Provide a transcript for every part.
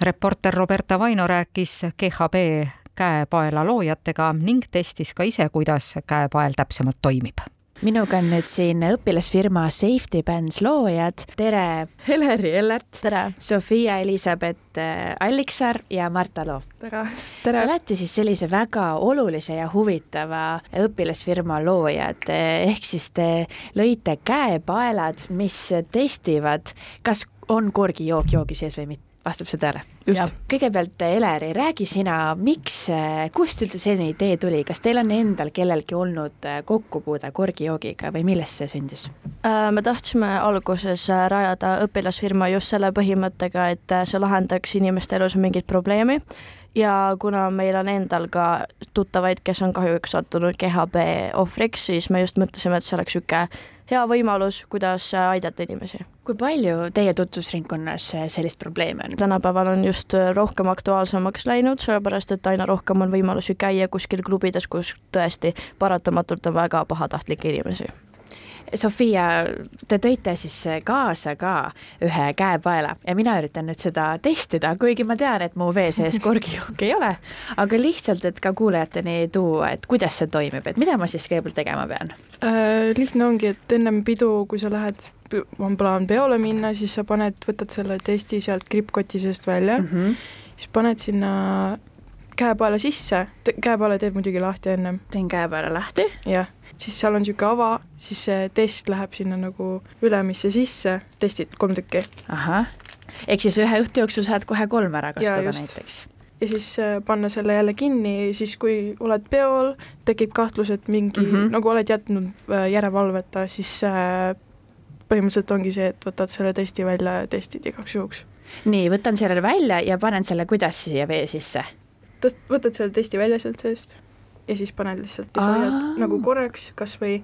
reporter Roberta Vaino rääkis GHB käepaela loojatega ning testis ka ise, kuidas käepael täpsemalt toimib minuga on nüüd siin õpilasfirma Safety Bands loojad. tere, Heleri Ellert. tere. Sofia Elizabeth äh, Alliksaar ja Marta Loo. tere. Te olete siis sellise väga olulise ja huvitava õpilasfirma loojad, ehk siis te lõite käepaelad, mis testivad, kas on korgijook joogi sees või mitte vastab see tõele? kõigepealt, Eleri, räägi sina, miks, kust üldse selline idee tuli, kas teil on endal kellelgi olnud äh, kokkupuude korgijoogiga või millest see sündis? Äh, me tahtsime alguses äh, rajada õpilasfirma just selle põhimõttega, et see lahendaks inimeste elus mingit probleemi ja kuna meil on endal ka tuttavaid, kes on kahjuks sattunud GHB ohvriks, siis me just mõtlesime, et see oleks niisugune hea võimalus, kuidas aidata inimesi. kui palju teie tutvusringkonnas sellist probleemi on? tänapäeval on just rohkem aktuaalsemaks läinud, sellepärast et aina rohkem on võimalusi käia kuskil klubides, kus tõesti paratamatult on väga pahatahtlikke inimesi Sofia, te tõite siis kaasa ka ühe käepaela ja mina üritan nüüd seda testida, kuigi ma tean, et mu vee sees korgijooki ei ole, aga lihtsalt, et ka kuulajateni tuua, et kuidas see toimib, et mida ma siis kõigepealt tegema pean äh,? lihtne ongi, et ennem pidu, kui sa lähed, on plaan peole minna, siis sa paned, võtad selle testi sealt krippkoti seest välja mm, -hmm. siis paned sinna käepaela sisse, käepaela teeb muidugi lahti ennem. teen käepaela lahti. jah siis seal on niisugune ava, siis see test läheb sinna nagu ülemisse sisse, testid kolm tükki. ahah, ehk siis ühe õhtu jooksul saad kohe kolm ära kasutada näiteks? ja siis äh, panna selle jälle kinni, siis kui oled peol, tekib kahtlus, et mingi mm, -hmm. nagu oled jätnud äh, järelevalveta, siis äh, põhimõtteliselt ongi see, et võtad selle testi välja ja testid igaks juhuks. nii, võtan selle välja ja panen selle kuidas siia vee sisse? võtad selle testi välja sealt seest ja siis paned lihtsalt ja sa hoiad nagu korraks kas või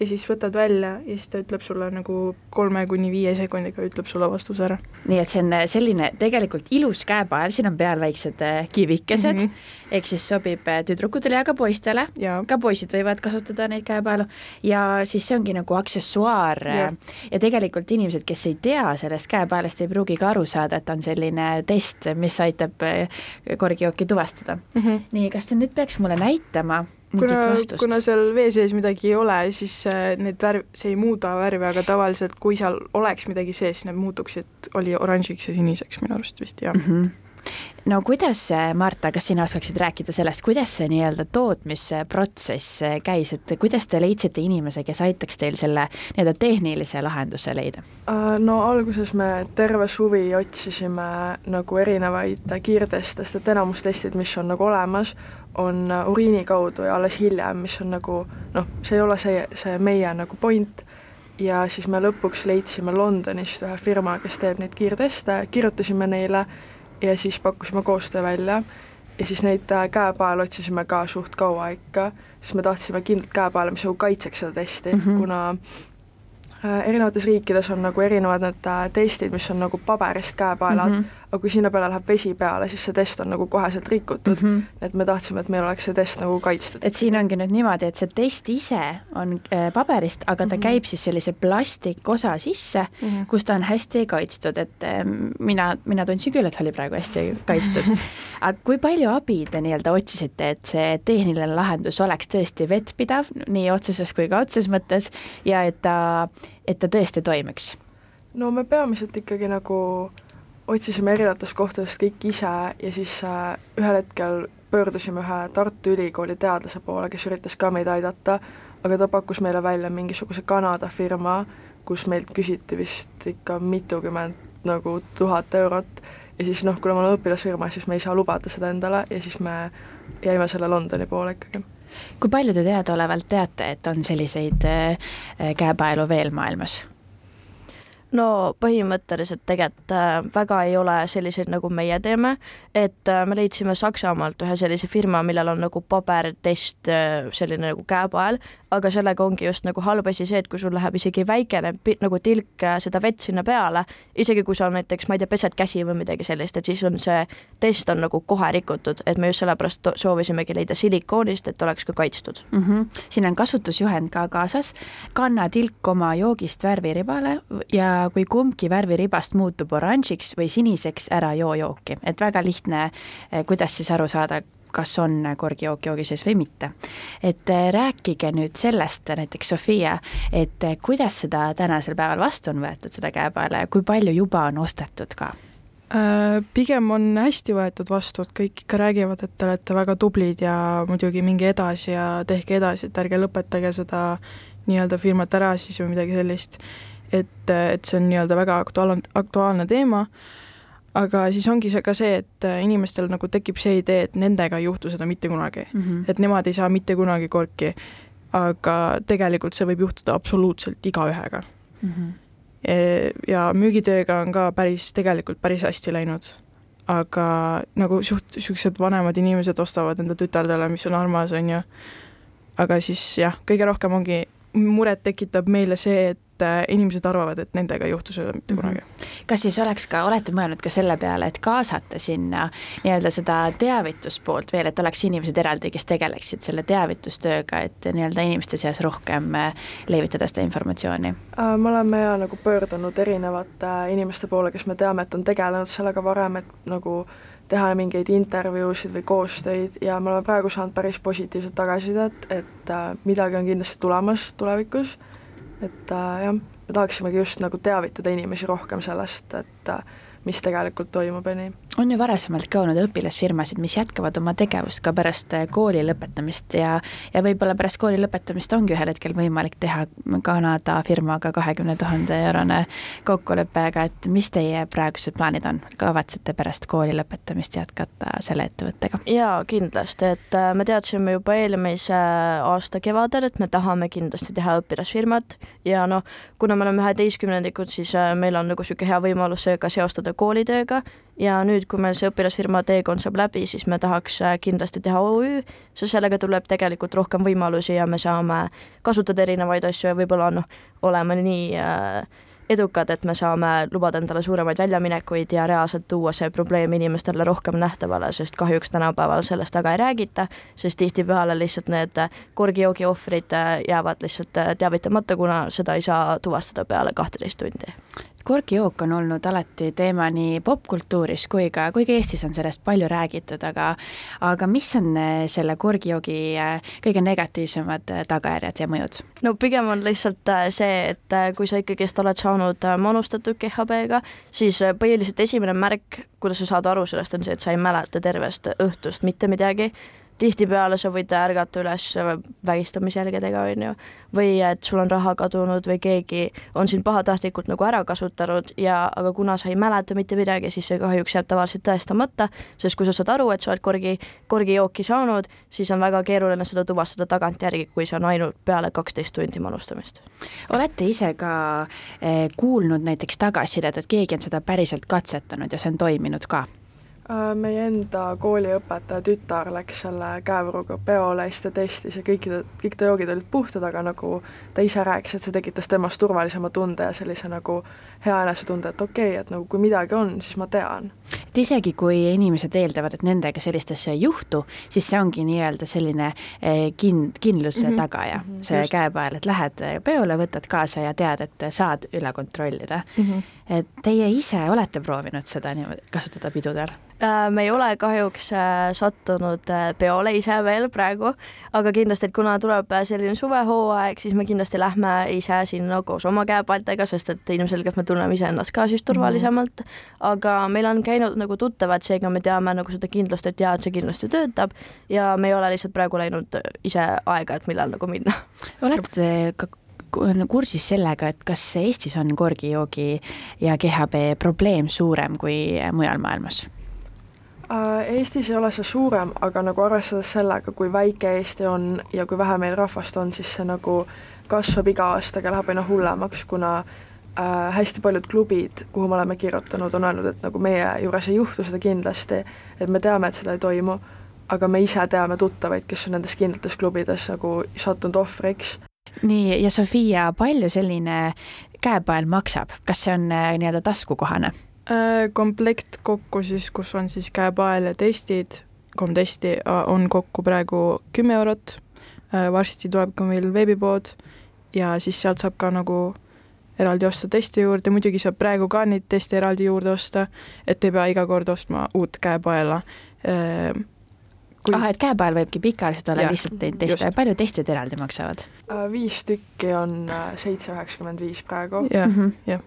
ja siis võtad välja ja siis ta ütleb sulle nagu kolme kuni viie sekundiga ütleb sulle vastuse ära. nii et see on äh, selline tegelikult ilus käepael, siin on peal väiksed äh, kivikesed mm, -hmm. ehk siis sobib äh, tüdrukutele ja ka poistele, ka poisid võivad kasutada neid käepaelu ja siis see ongi nagu aksessuaar ja. ja tegelikult inimesed, kes ei tea sellest käepaelast, ei pruugi ka aru saada, et on selline test, mis aitab korgjooki tuvastada mm. -hmm. nii, kas sa nüüd peaks mulle näitama kuna, kuna seal vee sees midagi ei ole, siis äh, need värv, see ei muuda värvi, aga tavaliselt kui seal oleks midagi sees, need muutuksid, oli oranžiks ja siniseks minu arust vist, jah mm. -hmm no kuidas, äh, Marta, kas sina oskaksid rääkida sellest, kuidas see nii-öelda tootmisprotsess äh, käis, et kuidas te leidsite inimese, kes aitaks teil selle nii-öelda tehnilise lahenduse leida? no alguses me terve suvi otsisime nagu erinevaid kiirteste, sest et enamus testid, mis on nagu olemas, on äh, uriini kaudu ja alles hiljem, mis on nagu noh, see ei ole see, see meie nagu point, ja siis me lõpuks leidsime Londonist ühe firma, kes teeb neid kiirteste, kirjutasime neile ja siis pakkusime koostöö välja. Ja siis neid äh, käepael otsisime ka suht kaua ikka, sest me tahtsime kindlat käepaela, mis nagu kaitseks seda testi mm, -hmm. kuna äh, erinevates riikides on nagu erinevad need testid, mis on nagu paberist käepaelad mm, -hmm aga kui sinna peale läheb vesi peale, siis see test on nagu koheselt rikutud mm, -hmm. et me tahtsime, et meil oleks see test nagu kaitstud. et siin ongi nüüd niimoodi, et see test ise on äh, paberist, aga ta mm -hmm. käib siis sellise plastikosa sisse mm, -hmm. kus ta on hästi kaitstud, et äh, mina, mina tundsin küll, et oli praegu hästi kaitstud aga kui palju abi te nii-öelda otsisite, et see tehniline lahendus oleks tõesti vettpidav, nii otseses kui ka otseses mõttes, ja et ta, et ta tõesti toimiks? no me peamiselt ikkagi nagu otsisime erinevatest kohtadest kõik ise ja siis äh, ühel hetkel pöördusime ühe Tartu Ülikooli teadlase poole, kes üritas ka meid aidata, aga ta pakkus meile välja mingisuguse Kanada firma, kus meilt küsiti vist ikka mitukümmend nagu tuhat eurot ja siis noh, kuna me oleme õpilasfirma, siis me ei saa lubada seda endale ja siis me jäime selle Londoni poole ikkagi. kui palju te teadaolevalt teate, et on selliseid äh, käepaelu veel maailmas? No põhimõtteliselt tegelikult äh, väga ei ole selliseid, nagu meie teeme, et äh, me leidsime Saksamaalt ühe sellise firma, millel on nagu pabertest, äh, selline nagu käepael, aga sellega ongi just nagu halb asi see, et kui sul läheb isegi väikene nagu tilk äh, seda vett sinna peale, isegi kui sa näiteks, ma ei tea, pesed käsi või midagi sellist, et siis on see test on nagu kohe rikutud, et me just sellepärast soovisimegi leida silikoonist, et oleks ka kaitstud mm. -hmm. siin on kasutusjuhend ka kaasas, kanna tilk oma joogist värviribale ja kui kumbki värviribast muutub oranžiks või siniseks, ära joo jooki, et väga lihtne, eh, kuidas siis aru saada, kas on korgijook joogi sees või mitte. et eh, rääkige nüüd sellest näiteks, Sofia, et eh, kuidas seda tänasel päeval vastu on võetud, seda käepaela ja kui palju juba on ostetud ka? Äh, pigem on hästi võetud vastu, et kõik ikka räägivad, et te olete väga tublid ja muidugi minge edasi ja tehke edasi, et ärge lõpetage seda nii-öelda firmat ära siis või midagi sellist. et, et see on nii-öelda väga aktuaalne, aktuaalne teema aga siis ongi see ka see, et äh, inimestel nagu tekib see idee, et nendega ei juhtu seda mitte kunagi mm. -hmm. et nemad ei saa mitte kunagi korki. aga tegelikult see võib juhtuda absoluutselt igaühega mm. -hmm. ja müügitööga on ka päris, tegelikult päris hästi läinud. aga nagu suht, niisugused vanemad inimesed ostavad enda tütardele, mis on armas, on ju. aga siis jah, kõige rohkem ongi, muret tekitab meile see, et et äh, inimesed arvavad, et nendega ei juhtu seda mitte kunagi mm. -hmm. kas siis oleks ka, olete mõelnud ka selle peale, et kaasata sinna nii-öelda seda teavituspoolt veel, et oleks inimesed eraldi, kes tegeleksid selle teavitustööga, et nii-öelda inimeste seas rohkem äh, levitada seda informatsiooni? Äh, me oleme ja nagu pöördunud erinevate inimeste poole, kes me teame, et on tegelenud sellega varem, et nagu teha mingeid intervjuusid või koostöid ja me oleme praegu saanud päris positiivset tagasisidet, et midagi on kindlasti tulemas tulevikus et äh, jah, me tahaksimegi just nagu teavitada inimesi rohkem sellest, et äh, mis tegelikult toimub ja nii. On ju varasemalt ka olnud õpilasfirmasid, mis jätkavad oma tegevust ka pärast äh, kooli lõpetamist ja ja võib-olla pärast kooli lõpetamist ongi ühel hetkel võimalik teha Kanada firmaga kahekümne tuhande eurone kokkulepe, aga et mis teie praegused plaanid on, kavatsete pärast kooli lõpetamist jätkata selle ettevõttega? jaa, kindlasti, et äh, me teadsime juba eelmise aasta kevadel, et me tahame kindlasti teha õpilasfirmat. Ja noh, kuna me oleme üheteistkümnendikud, siis äh, meil on nagu niisugune hea võimalus ka seostada koolitööga ja nüüd, kui meil see õpilasfirma teekond saab läbi, siis me tahaks äh, kindlasti teha OÜ, sest sellega tuleb tegelikult rohkem võimalusi ja me saame kasutada erinevaid asju ja võib-olla noh, olema nii äh, edukad, et me saame lubada endale suuremaid väljaminekuid ja reaalselt tuua see probleem inimestele rohkem nähtavale, sest kahjuks tänapäeval sellest väga ei räägita, sest tihtipeale lihtsalt need korgijoogi ohvrid äh, jäävad lihtsalt teavitamata, kuna seda ei saa tuvastada peale kahteteist tundi korgijook on olnud alati teema nii popkultuuris kui ka, kuigi Eestis on sellest palju räägitud, aga aga mis on eh, selle korgijoogi eh, kõige negatiivsemad eh, tagajärjed ja mõjud? no pigem on lihtsalt see, et kui sa ikkagist oled saanud manustatud GHB-ga, siis põhiliselt esimene märk, kuidas sa saad aru sellest, on see, et sa ei mäleta tervest õhtust mitte midagi tihtipeale sa võid ärgata üles vägistamisjälgedega, on ju, või et sul on raha kadunud või keegi on sind pahatahtlikult nagu ära kasutanud ja aga kuna sa ei mäleta mitte midagi, siis see kahjuks jääb tavaliselt tõestamata, sest kui sa saad aru, et sa oled korgi, korgijooki saanud, siis on väga keeruline seda tuvastada tagantjärgi, kui see on ainult peale kaksteist tundi manustamist. olete ise ka eh, kuulnud näiteks tagasisidet, et keegi on seda päriselt katsetanud ja see on toiminud ka? Äh, meie enda kooliõpetaja tütar läks selle käevuruga peole, siis ta testis ja kõik, kõik ta joogid olid puhtad, aga nagu ta ise rääkis, et see tekitas temas turvalisema tunde ja sellise nagu hea enesetunde, et okei okay,, et nagu kui midagi on, siis ma tean. et isegi, kui inimesed eeldavad, et nendega sellist asja ei juhtu, siis see ongi nii-öelda selline eh, kin-, kindluse mm -hmm. tagaja -hmm, see just. käepael, et lähed peole, võtad kaasa ja tead, et saad üle kontrollida mm. -hmm. et teie ise olete proovinud seda niimoodi kasutada pidudel? Äh, me ei ole kahjuks äh, sattunud äh, peole ise veel praegu, aga kindlasti, et kuna tuleb selline suvehooaeg, siis me kindlasti lähme ise sinna koos oma käepaeltega, sest et ilmselgelt me tunneme iseennast ka siis turvalisemalt. aga meil on käinud nagu tuttavad, seega me teame nagu seda kindlust, et jaa, et see kindlasti töötab ja me ei ole lihtsalt praegu läinud ise aega, et millal nagu minna. olete ka kursis sellega, et kas Eestis on korgijoogi ja GHB probleem suurem kui mujal maailmas? Äh, Eestis ei ole see suurem, aga nagu arvestades sellega, kui väike Eesti on ja kui vähe meil rahvast on, siis see nagu kasvab iga aastaga, läheb aina hullemaks, kuna äh, hästi paljud klubid, kuhu me oleme kirjutanud, on öelnud, et nagu meie juures ei juhtu seda kindlasti, et me teame, et seda ei toimu, aga me ise teame tuttavaid, kes on nendes kindlates klubides nagu sattunud ohvriks. nii, ja Sofia, palju selline käepael maksab, kas see on äh, nii-öelda taskukohane? Äh, komplekt kokku siis, kus on siis käepael ja testid, kolm testi, on kokku praegu kümme eurot. varsti tuleb ka meil veebipood ja siis sealt saab ka nagu eraldi osta testi juurde, muidugi saab praegu ka neid teste eraldi juurde osta, et ei pea iga kord ostma uut käepaela. Kui... ah, et käepael võibki pikaajaliselt olla lihtsalt neid teste, palju testid eraldi maksavad? viis tükki on seitse üheksakümmend viis praegu. jah Mhm. jah.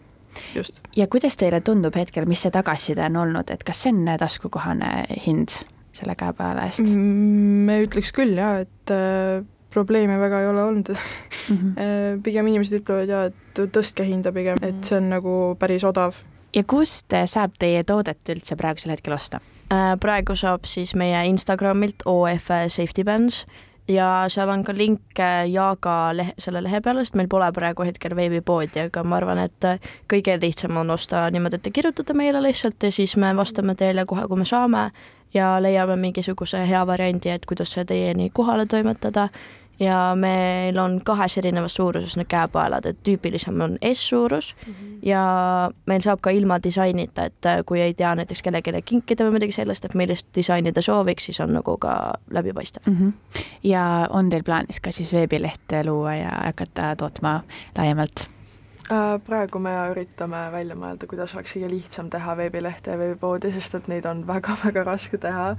Ja kuidas teile tundub hetkel, mis see tagasiside on olnud, et kas see on taskukohane hind selle käepaela eest mm? me ütleks küll jaa, et äh, probleeme väga ei ole olnud mm. -hmm. pigem inimesed ütlevad jaa, et tõstke hinda pigem, et see on nagu päris odav. ja kust saab teie toodet üldse praegusel hetkel osta? praegu saab siis meie Instagramilt OF Safety Bands ja seal on ka link Jaaga lehe, selle lehe peale, sest meil pole praegu hetkel veebipoodi, aga ma arvan, et kõige lihtsam on osta niimoodi, et te kirjutate meile lihtsalt ja siis me vastame teile kohe, kui me saame ja leiame mingisuguse hea variandi, et kuidas see teieni kohale toimetada ja meil on kahes erinevas suuruses need käepaelad, et tüüpilisem on S-suurus mm -hmm. ja meil saab ka ilma disainita, et kui ei tea näiteks kellelegi kinkida või midagi sellist, et millist disaini ta sooviks, siis on nagu ka läbipaistev mm. -hmm. ja on teil plaanis ka siis veebileht luua ja hakata tootma laiemalt? praegu me üritame välja mõelda, kuidas oleks kõige lihtsam teha veebilehte ja veebipoodi, sest et neid on väga-väga raske teha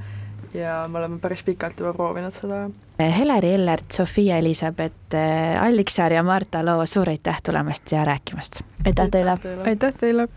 ja me oleme päris pikalt juba proovinud seda. Heleri Ellert, Sofia Elisabeth Alliksaar ja Marta Loo, suur aitäh tulemast ja rääkimast! aitäh teile! aitäh teile!